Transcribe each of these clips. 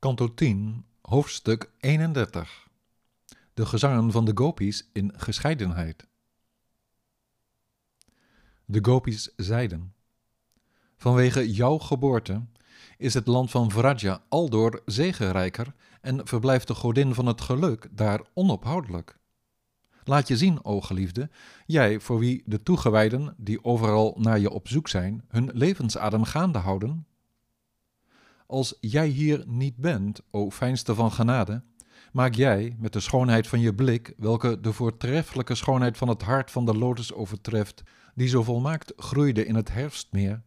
Kanto 10, hoofdstuk 31. De gezangen van de gopis in gescheidenheid. De gopis zeiden: Vanwege jouw geboorte is het land van Vraja aldoor zegenrijker en verblijft de godin van het geluk daar onophoudelijk. Laat je zien, o geliefde, jij voor wie de toegewijden, die overal naar je op zoek zijn, hun levensadem gaande houden. Als jij hier niet bent, o fijnste van genade, maak jij met de schoonheid van je blik, welke de voortreffelijke schoonheid van het hart van de lotus overtreft, die zo volmaakt groeide in het herfstmeer,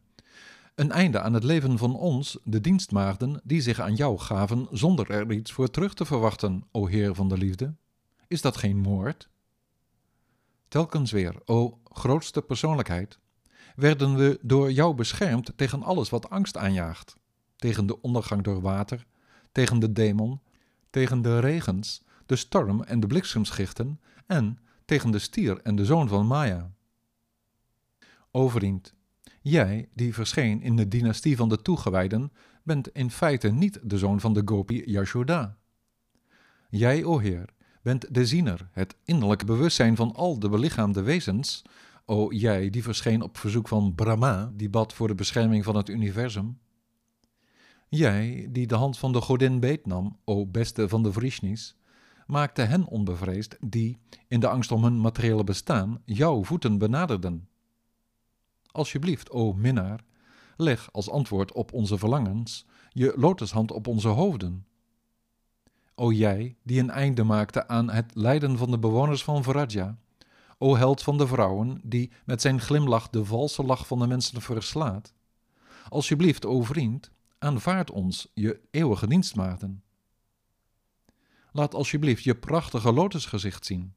een einde aan het leven van ons, de dienstmaagden, die zich aan jou gaven zonder er iets voor terug te verwachten, o Heer van de liefde. Is dat geen moord? Telkens weer, o grootste persoonlijkheid, werden we door jou beschermd tegen alles wat angst aanjaagt. Tegen de ondergang door water, tegen de demon, tegen de regens, de storm en de bliksemschichten en tegen de stier en de zoon van Maya. O vriend, jij die verscheen in de dynastie van de toegewijden, bent in feite niet de zoon van de Gopi Yashoda. Jij, o Heer, bent de ziener, het innerlijke bewustzijn van al de belichaamde wezens, o jij die verscheen op verzoek van Brahma, die bad voor de bescherming van het universum. Jij die de hand van de godin beetnam, o beste van de Vrishnis, maakte hen onbevreesd die, in de angst om hun materiële bestaan, jouw voeten benaderden. Alsjeblieft, o minnaar, leg als antwoord op onze verlangens je lotushand op onze hoofden. O jij, die een einde maakte aan het lijden van de bewoners van Vraja, o held van de vrouwen, die met zijn glimlach de valse lach van de mensen verslaat. Alsjeblieft, o vriend, aanvaard ons, je eeuwige dienstmaagden. Laat alsjeblieft je prachtige lotusgezicht zien.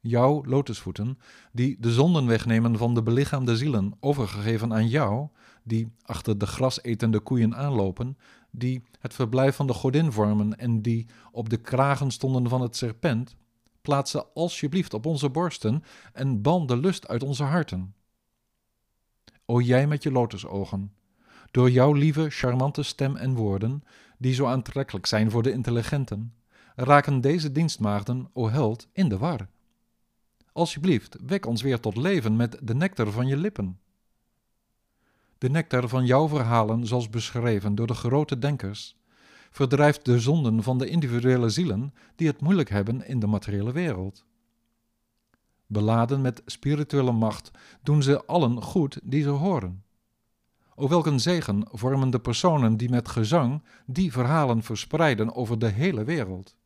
Jouw lotusvoeten, die de zonden wegnemen van de belichaamde zielen, overgegeven aan jou, die achter de grasetende koeien aanlopen, die het verblijf van de godin vormen en die op de kragen stonden van het serpent, plaats ze alsjeblieft op onze borsten en ban de lust uit onze harten. O jij met je lotusogen, door jouw lieve, charmante stem en woorden, die zo aantrekkelijk zijn voor de intelligenten, raken deze dienstmaagden, o held, in de war. Alsjeblieft, wek ons weer tot leven met de nectar van je lippen. De nectar van jouw verhalen, zoals beschreven door de grote denkers, verdrijft de zonden van de individuele zielen die het moeilijk hebben in de materiële wereld. Beladen met spirituele macht doen ze allen goed die ze horen. O welk een zegen vormen de personen die met gezang die verhalen verspreiden over de hele wereld.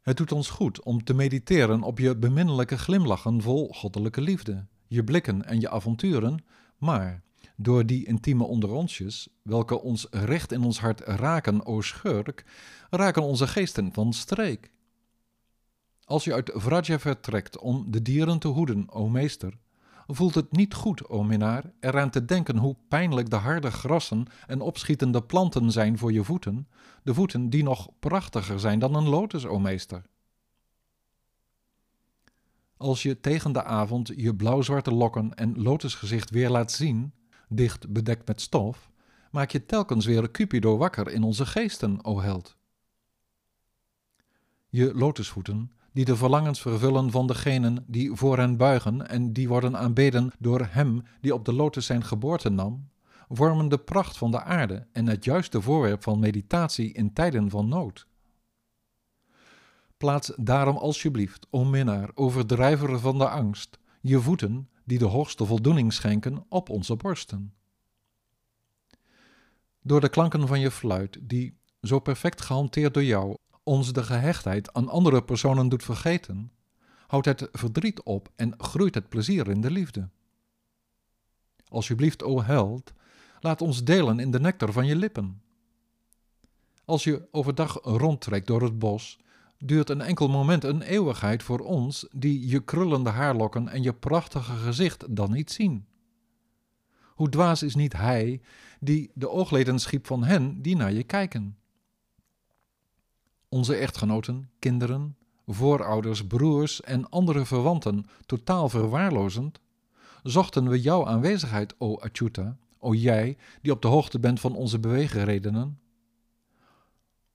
Het doet ons goed om te mediteren op je beminnelijke glimlachen vol goddelijke liefde, je blikken en je avonturen, maar door die intieme onderonsjes, welke ons recht in ons hart raken, o schurk, raken onze geesten van streek. Als je uit Vraja vertrekt om de dieren te hoeden, o meester, voelt het niet goed, o minnaar, eraan te denken hoe pijnlijk de harde grassen en opschietende planten zijn voor je voeten, de voeten die nog prachtiger zijn dan een lotus, o meester. Als je tegen de avond je blauwzwarte lokken en lotusgezicht weer laat zien, dicht bedekt met stof, maak je telkens weer Cupido wakker in onze geesten, o held. Je lotusvoeten die de verlangens vervullen van degenen die voor hen buigen en die worden aanbeden door hem die op de lotus zijn geboorte nam, vormen de pracht van de aarde en het juiste voorwerp van meditatie in tijden van nood. Plaats daarom alsjeblieft, o minnaar, overdrijver van de angst, je voeten, die de hoogste voldoening schenken, op onze borsten. Door de klanken van je fluit, die, zo perfect gehanteerd door jou, ons de gehechtheid aan andere personen doet vergeten, houdt het verdriet op en groeit het plezier in de liefde. Alsjeblieft, o held, laat ons delen in de nectar van je lippen. Als je overdag rondtrekt door het bos, duurt een enkel moment een eeuwigheid voor ons die je krullende haarlokken en je prachtige gezicht dan niet zien. Hoe dwaas is niet hij die de oogleden schiep van hen die naar je kijken onze echtgenoten, kinderen, voorouders, broers en andere verwanten totaal verwaarlozend, zochten we jouw aanwezigheid, o Achyuta, o jij die op de hoogte bent van onze beweegredenen?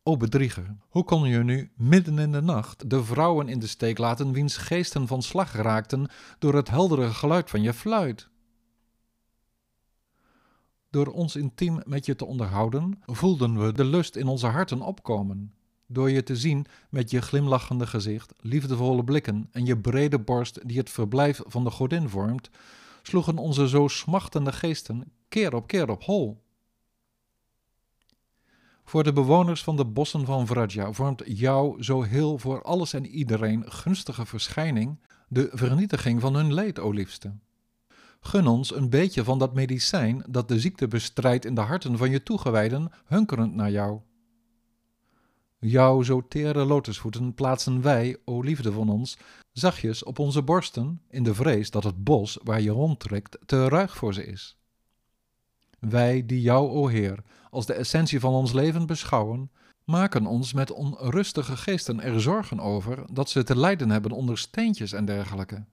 O bedrieger, hoe kon je nu midden in de nacht de vrouwen in de steek laten wiens geesten van slag raakten door het heldere geluid van je fluit? Door ons intiem met je te onderhouden, voelden we de lust in onze harten opkomen. Door je te zien met je glimlachende gezicht, liefdevolle blikken en je brede borst die het verblijf van de godin vormt, sloegen onze zo smachtende geesten keer op keer op hol. Voor de bewoners van de bossen van Vraja vormt jouw zo heel voor alles en iedereen gunstige verschijning de vernietiging van hun leed, o liefste. Gun ons een beetje van dat medicijn dat de ziekte bestrijdt in de harten van je toegewijden, hunkerend naar jou. Jouw zo tere lotusvoeten plaatsen wij, o liefde van ons, zachtjes op onze borsten, in de vrees dat het bos waar je rondtrekt te ruig voor ze is. Wij die jou, o Heer, als de essentie van ons leven beschouwen, maken ons met onrustige geesten er zorgen over dat ze te lijden hebben onder steentjes en dergelijke.